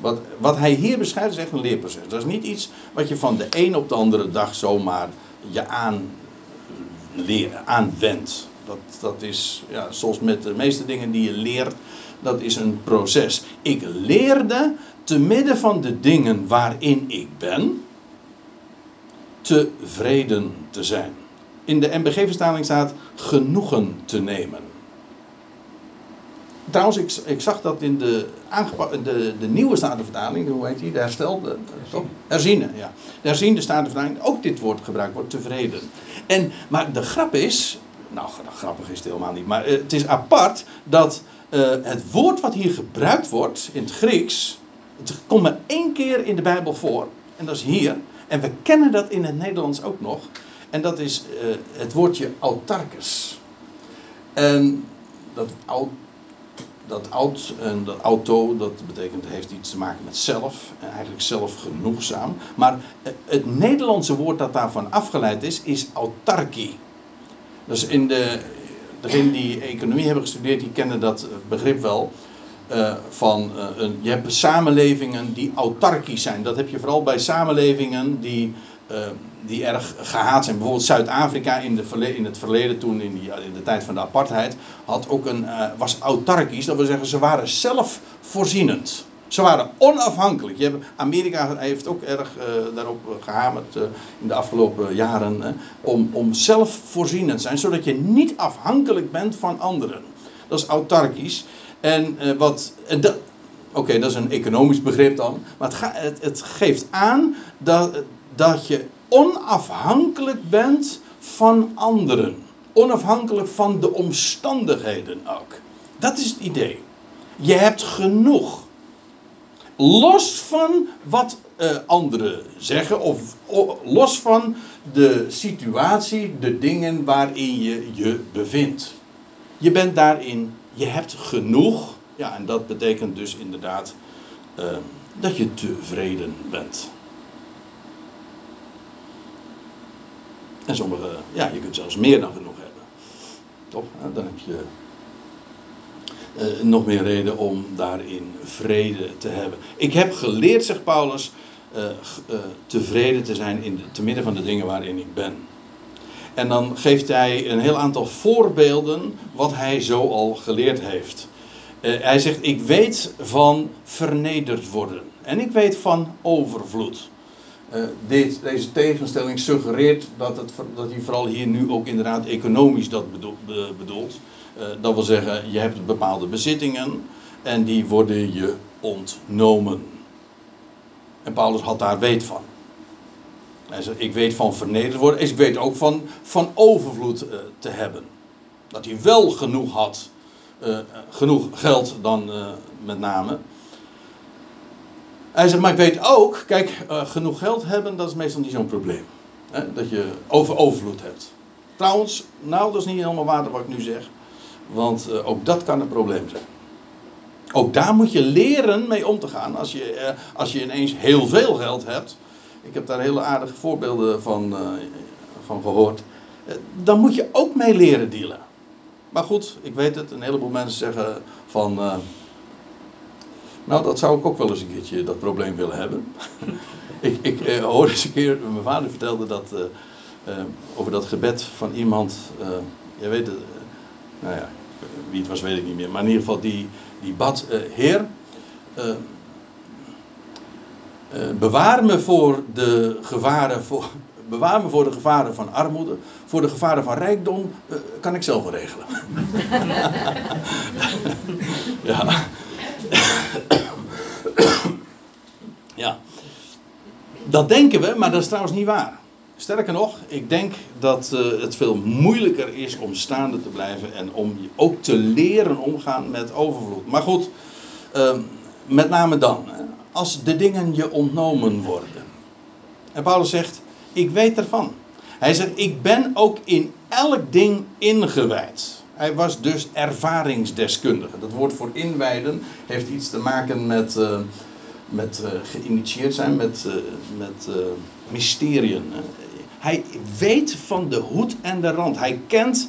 Wat, wat hij hier beschrijft is echt een leerproces. Dat is niet iets wat je van de een op de andere dag zomaar je aan, leer, aanwendt. Dat, dat is, ja, zoals met de meeste dingen die je leert, dat is een proces. Ik leerde te midden van de dingen waarin ik ben, tevreden te zijn. In de MBG-vertaling staat genoegen te nemen. Trouwens, ik, ik zag dat in de, de, de nieuwe Statenvertaling, hoe heet die? De herstelde, toch? Herziene, ja. De herziende Statenvertaling, ook dit woord gebruikt wordt, tevreden. En, maar de grap is, nou grappig is het helemaal niet, maar het is apart dat uh, het woord wat hier gebruikt wordt in het Grieks, het komt maar één keer in de Bijbel voor, en dat is hier. En we kennen dat in het Nederlands ook nog. En dat is uh, het woordje autarkes. En dat, dat oud en dat auto, dat betekent, heeft iets te maken met zelf. En eigenlijk zelfgenoegzaam. Maar eh, het Nederlandse woord dat daarvan afgeleid is, is autarkie. Dus in de, degenen die economie hebben gestudeerd, die kennen dat begrip wel. Van, een, je hebt samenlevingen die autarkisch zijn. Dat heb je vooral bij samenlevingen die, die erg gehaat zijn. Bijvoorbeeld Zuid-Afrika in, in, het verleden, toen in, die, in de tijd van de apartheid, had ook een, was autarkisch. Dat wil zeggen, ze waren zelfvoorzienend. Ze waren onafhankelijk. Je hebt, Amerika heeft ook erg daarop gehamerd in de afgelopen jaren. om, om zelfvoorzienend te zijn, zodat je niet afhankelijk bent van anderen. Dat is autarkisch. En wat. Oké, dat is een economisch begrip dan. Maar het, het, het, geeft aan dat, dat je onafhankelijk bent van anderen. Onafhankelijk van de omstandigheden ook. Dat is het idee. Je hebt genoeg. Los van wat uh, anderen zeggen, of los van de situatie, de dingen waarin je je bevindt. Je bent daarin je hebt genoeg. Ja, en dat betekent dus inderdaad uh, dat je tevreden bent. En sommige, ja, je kunt zelfs meer dan genoeg hebben. Toch? Dan heb je uh, nog meer reden om daarin vrede te hebben. Ik heb geleerd, zegt Paulus, uh, tevreden te zijn in de, te midden van de dingen waarin ik ben. En dan geeft hij een heel aantal voorbeelden wat hij zo al geleerd heeft. Hij zegt: Ik weet van vernederd worden. En ik weet van overvloed. Dit, deze tegenstelling suggereert dat, het, dat hij vooral hier nu ook inderdaad economisch dat bedoelt. Uh, dat wil zeggen, je hebt bepaalde bezittingen en die worden je ontnomen. En Paulus had daar weet van. Hij zegt, ik weet van vernederd worden. Ik weet ook van, van overvloed uh, te hebben. Dat hij wel genoeg had. Genoeg geld dan met name. Hij zegt, maar ik weet ook, kijk, genoeg geld hebben, dat is meestal niet zo'n probleem. Hè? Dat je over overvloed hebt. Trouwens, nou, dat is niet helemaal waar wat ik nu zeg. Want ook dat kan een probleem zijn. Ook daar moet je leren mee om te gaan. Als je, als je ineens heel veel geld hebt ik heb daar hele aardige voorbeelden van, van gehoord. Dan moet je ook mee leren dealen. Maar goed, ik weet het. Een heleboel mensen zeggen van. Nou, dat zou ik ook wel eens een keertje dat probleem willen hebben. ik ik eh, hoorde eens een keer, mijn vader vertelde dat. eh, eh, over dat gebed van iemand. eh jij weet het. nou ja, wie het was weet ik niet meer. Maar in ieder geval, die, die bad. Heer. bewaar me voor de gevaren. Voor, bewaar me voor de gevaren van armoede. Voor de gevaren van rijkdom kan ik zelf wel regelen. ja. ja. Dat denken we, maar dat is trouwens niet waar. Sterker nog, ik denk dat eh, het veel moeilijker is om staande te blijven en om je ook te leren omgaan met overvloed. Maar goed, ehm, met name dan, als de dingen je ontnomen worden. En Paulus zegt, ik weet ervan. Hij zegt, ik ben ook in elk ding ingewijd. Hij was dus ervaringsdeskundige. Dat woord voor inwijden heeft iets te maken met, eh, met eh, geïnitieerd zijn, met, eh, met mysteriën. Hij weet van de hoed en de rand. Hij kent,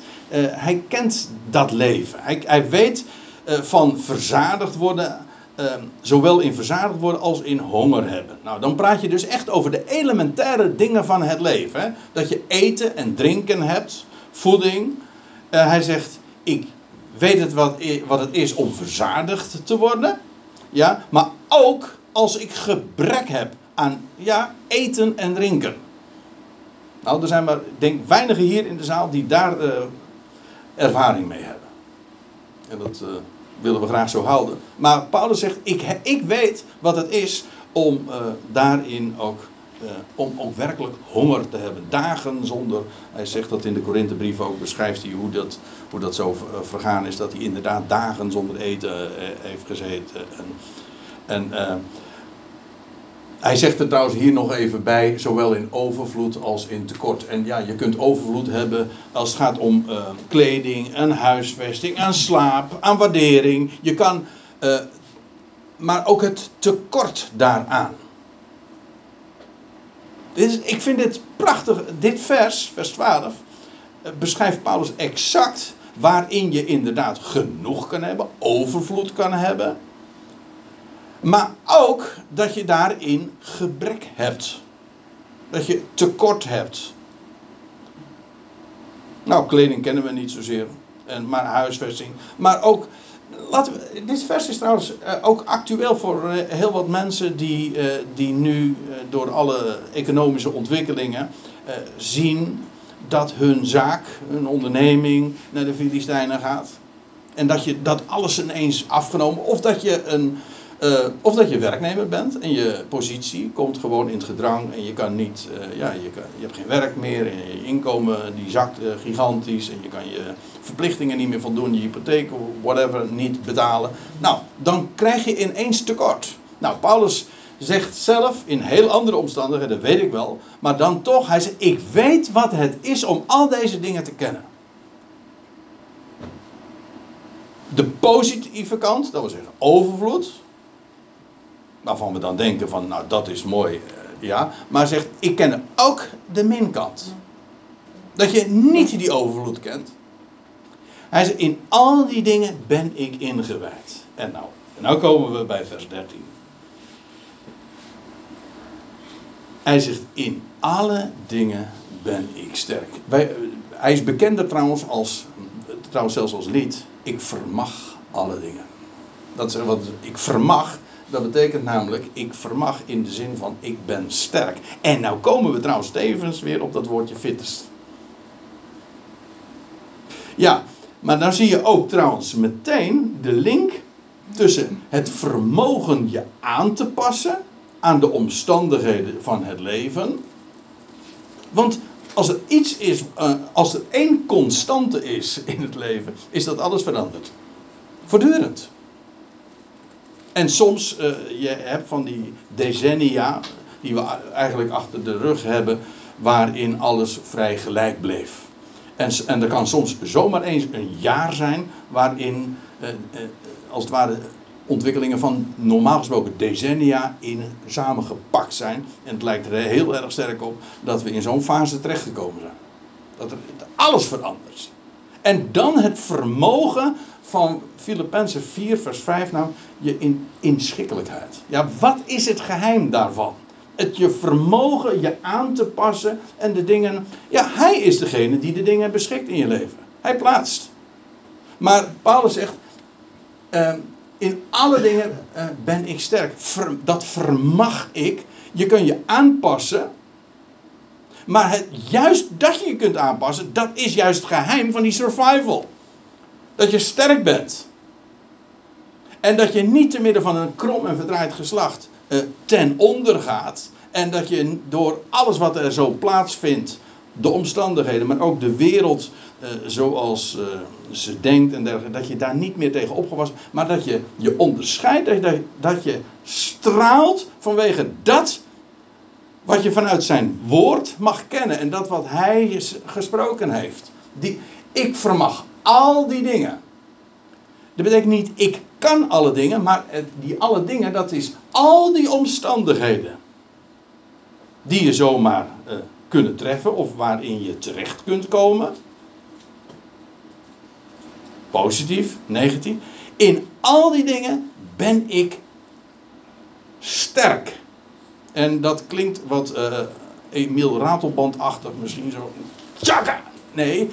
hij kent dat leven. Hij, hij weet van verzadigd worden, eh, zowel in verzadigd worden als in honger hebben. Nou, dan praat je dus echt over de elementaire dingen van het leven. Dat je eten en drinken hebt, voeding. Eh, hij zegt, ik weet het wat, wat het is om verzadigd te worden. Ja, maar ook als ik gebrek heb aan ja, eten en drinken. Nou, er zijn maar, denk, weinigen hier in de zaal die daar eh, ervaring mee hebben. En dat eh, willen we graag zo houden. Maar Paulus zegt, ik, ik weet wat het is om daarin ook, eh, om ook werkelijk honger te hebben. Dagen zonder, hij zegt dat in de Korinthebrief ook, beschrijft hij hoe dat, hoe dat zo eh, vergaan is. Dat hij inderdaad dagen zonder eten eh, heeft gezeten. En, en hij zegt er trouwens hier nog even bij, zowel in overvloed als in tekort. En ja, je kunt overvloed hebben als het gaat om kleding, aan huisvesting, aan slaap, aan waardering. Je kan, maar ook het tekort daaraan. Is, ik vind dit prachtig, dit vers, vers 12, eh, beschrijft Paulus exact waarin je inderdaad genoeg kan hebben, overvloed kan hebben. Maar ook dat je daarin gebrek hebt. Dat je tekort hebt. Nou, kleding kennen we niet zozeer. En, maar huisvesting. Maar ook. Laten we, dit vers is trouwens eh, ook actueel voor eh, heel wat mensen die, eh, die nu door alle economische ontwikkelingen zien dat hun zaak, hun onderneming naar de Filistijnen gaat. En dat je dat alles ineens afgenomen. Of dat je een. Eh, of dat je werknemer bent en je positie komt gewoon in het gedrang en je kan niet, eh, ja, je, je hebt geen werk meer en je inkomen die zakt eh, gigantisch en je kan je verplichtingen niet meer voldoen, je hypotheek of whatever niet betalen. Nou, dan krijg je ineens tekort. Nou, Paulus zegt zelf in heel andere omstandigheden, dat weet ik wel, maar dan toch, hij zegt, ik weet wat het is om al deze dingen te kennen. De positieve kant, dat wil zeggen overvloed, waarvan we dan denken van, nou dat is mooi, eh, ja. Maar zegt, ik ken ook de minkant. Dat je niet die overvloed kent. Hij zegt, in al die dingen ben ik ingewijd. En nou, nou komen we bij vers 13. Hij zegt, in alle dingen ben ik sterk. Wij, eh, hij is bekender trouwens als, trouwens zelfs als lied, ik vermag alle dingen. Dat is wat ik vermag, dat betekent namelijk, ik vermag in de zin van ik ben sterk. En nou komen we trouwens tevens weer op dat woordje fittest. Ja, maar dan zie je ook trouwens meteen de link tussen het vermogen je aan te passen aan de omstandigheden van het leven. Want als er iets is, eh, als er één constante is in het leven, is dat alles verandert. Voortdurend. En soms, eh, je hebt van die decennia, die we eigenlijk achter de rug hebben, waarin alles vrij gelijk bleef. En, en er kan soms zomaar eens een jaar zijn waarin, eh, eh, als het ware, ontwikkelingen van normaal gesproken decennia in samengepakt zijn. En het lijkt er heel erg sterk op dat we in zo'n fase terechtgekomen zijn. Dat er alles verandert. En dan het vermogen van Filippenzen 4, vers 5, nou, je in, inschikkelijkheid. Ja, wat is het geheim daarvan? Het je vermogen je aan te passen en de dingen. Ja, hij is degene die de dingen beschikt in je leven. Hij plaatst. Maar Paulus zegt: uh, in alle dingen uh, ben ik sterk. Ver, dat vermag ik. Je kunt je aanpassen. Maar het, juist dat je je kunt aanpassen, dat is juist het geheim van die survival. Dat je sterk bent. En dat je niet te midden van een krom en verdraaid geslacht uh, ten onder gaat. En dat je door alles wat er zo plaatsvindt, de omstandigheden, maar ook de wereld uh, zoals uh, ze denkt en dergelijke, dat je daar niet meer tegen opgewassen, maar dat je je onderscheidt, dat dat je straalt vanwege dat wat je vanuit zijn woord mag kennen en dat wat hij gesproken heeft. Die, ik vermag al die dingen. Dat betekent niet ik kan alle dingen, maar die alle dingen, dat is al die omstandigheden die je zomaar uh, kunnen treffen of waarin je terecht kunt komen. Positief, negatief. In al die dingen ben ik sterk. En dat klinkt wat uh, Emiel Ratelbandachtig, misschien zo. Tjaka! Nee,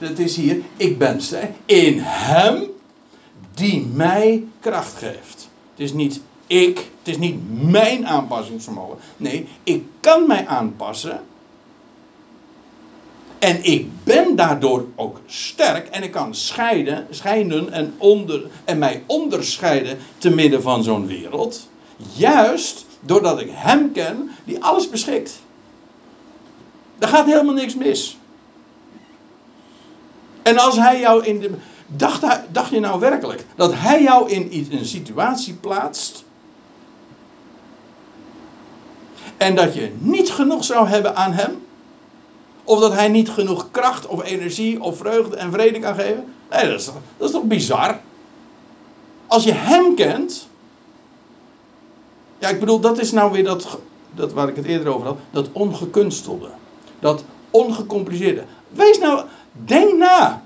het is hier, ik ben sterk. In hem die mij kracht geeft. Het is niet ik, het is niet mijn aanpassingsvermogen. Nee, ik kan mij aanpassen. En ik ben daardoor ook sterk en ik kan scheiden, scheiden en, onder, en mij onderscheiden te midden van zo'n wereld. Juist doordat ik Hem ken die alles beschikt. Daar gaat helemaal niks mis. En als Hij jou in de. Dacht, dacht je nou werkelijk dat Hij jou in een situatie plaatst. En dat je niet genoeg zou hebben aan Hem? Of dat Hij niet genoeg kracht of energie of vreugde en vrede kan geven? Nee, dat is, dat is toch bizar? Als je Hem kent. Ja, ik bedoel, dat is nou weer dat, dat waar ik het eerder over had. Dat ongekunstelde. Dat ongecompliceerde. Wees nou, denk na.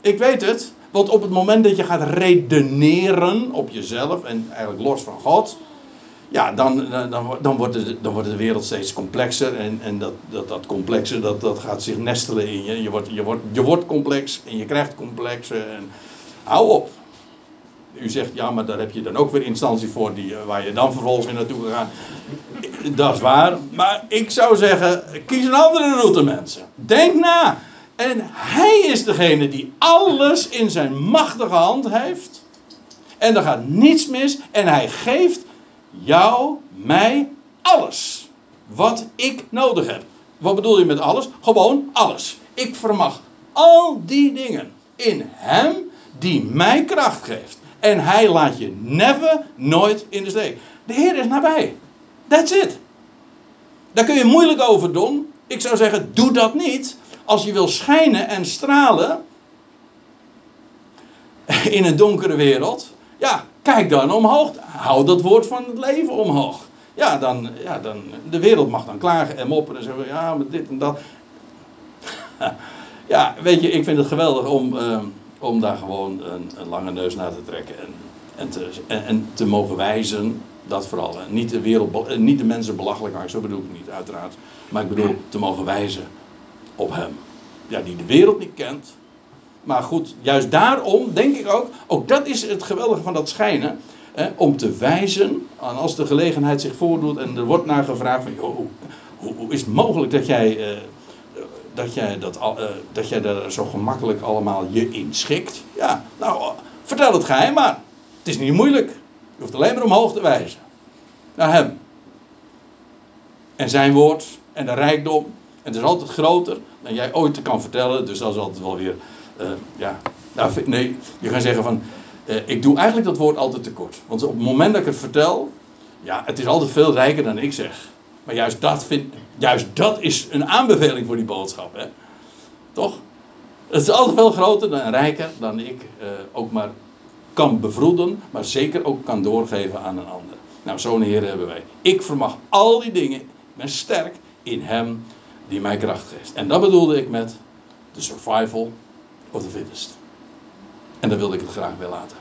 Ik weet het, want op het moment dat je gaat redeneren op jezelf en eigenlijk los van God, ja, dan, dan, dan, wordt de, dan wordt de wereld steeds complexer. En, en dat, dat, dat complexe dat, dat gaat zich nestelen in je. Je wordt, je, wordt, je wordt complex en je krijgt complexen. En, hou op. U zegt, ja, maar daar heb je dan ook weer instantie voor die, eh, waar je dan vervolgens weer naartoe gaat. Dat is waar. Maar ik zou zeggen, kies een andere route, mensen. Denk na. En hij is degene die alles in zijn machtige hand heeft. En er gaat niets mis. En hij geeft jou, mij, alles. Wat ik nodig heb. Wat bedoel je met alles? Gewoon alles. Ik vermag al die dingen in Hem die mij kracht geeft. En Hij laat je never, nooit in de steek. De Heer is nabij. That's it. Daar kun je moeilijk over doen. Ik zou zeggen, doe dat niet. Als je wil schijnen en stralen in een donkere wereld. Ja, kijk dan omhoog. Hou dat woord van het leven omhoog. Ja, dan, ja, dan, de wereld mag dan klagen en mopperen en zeggen, ja, maar dit en dat. ja, weet je, ik vind het geweldig om, uh, om daar gewoon een, een, lange neus naar te trekken. En, en, te, en, te mogen wijzen, dat vooral. Niet de, wereld, niet de mensen belachelijk maken, zo bedoel ik niet, uiteraard. Maar ik bedoel, te mogen wijzen op hem. Ja, die de wereld niet kent, maar goed, juist daarom denk ik ook, ook dat is het geweldige van dat schijnen. Hè, om te wijzen, en als de gelegenheid zich voordoet en er wordt naar gevraagd van, joh, hoe, hoe, is het mogelijk dat jij, uh, dat, jij dat, uh, dat jij daar zo gemakkelijk allemaal je in schikt? Ja, nou, vertel het geheim maar. Het is niet moeilijk. Je hoeft alleen maar omhoog te wijzen. Naar hem. En zijn woord en de rijkdom. En het is altijd groter dan jij ooit kan vertellen. Dus dat is altijd wel weer uh, ja, nou, nee, je gaat zeggen van, uh, ik doe eigenlijk dat woord altijd tekort. Want op het moment dat ik het vertel, ja, het is altijd veel rijker dan ik zeg. Maar juist dat, vind, juist dat is een aanbeveling voor die boodschap, hè? Toch? Het is altijd veel groter en rijker dan ik uh, ook maar kan bevroeden, maar zeker ook kan doorgeven aan een ander. Nou, zo'n Heer hebben wij. Ik vermag al die dingen, ik ben sterk in Hem die mij kracht geeft. En dat bedoelde ik met The survival of the fittest. En daar wilde ik het graag bij laten.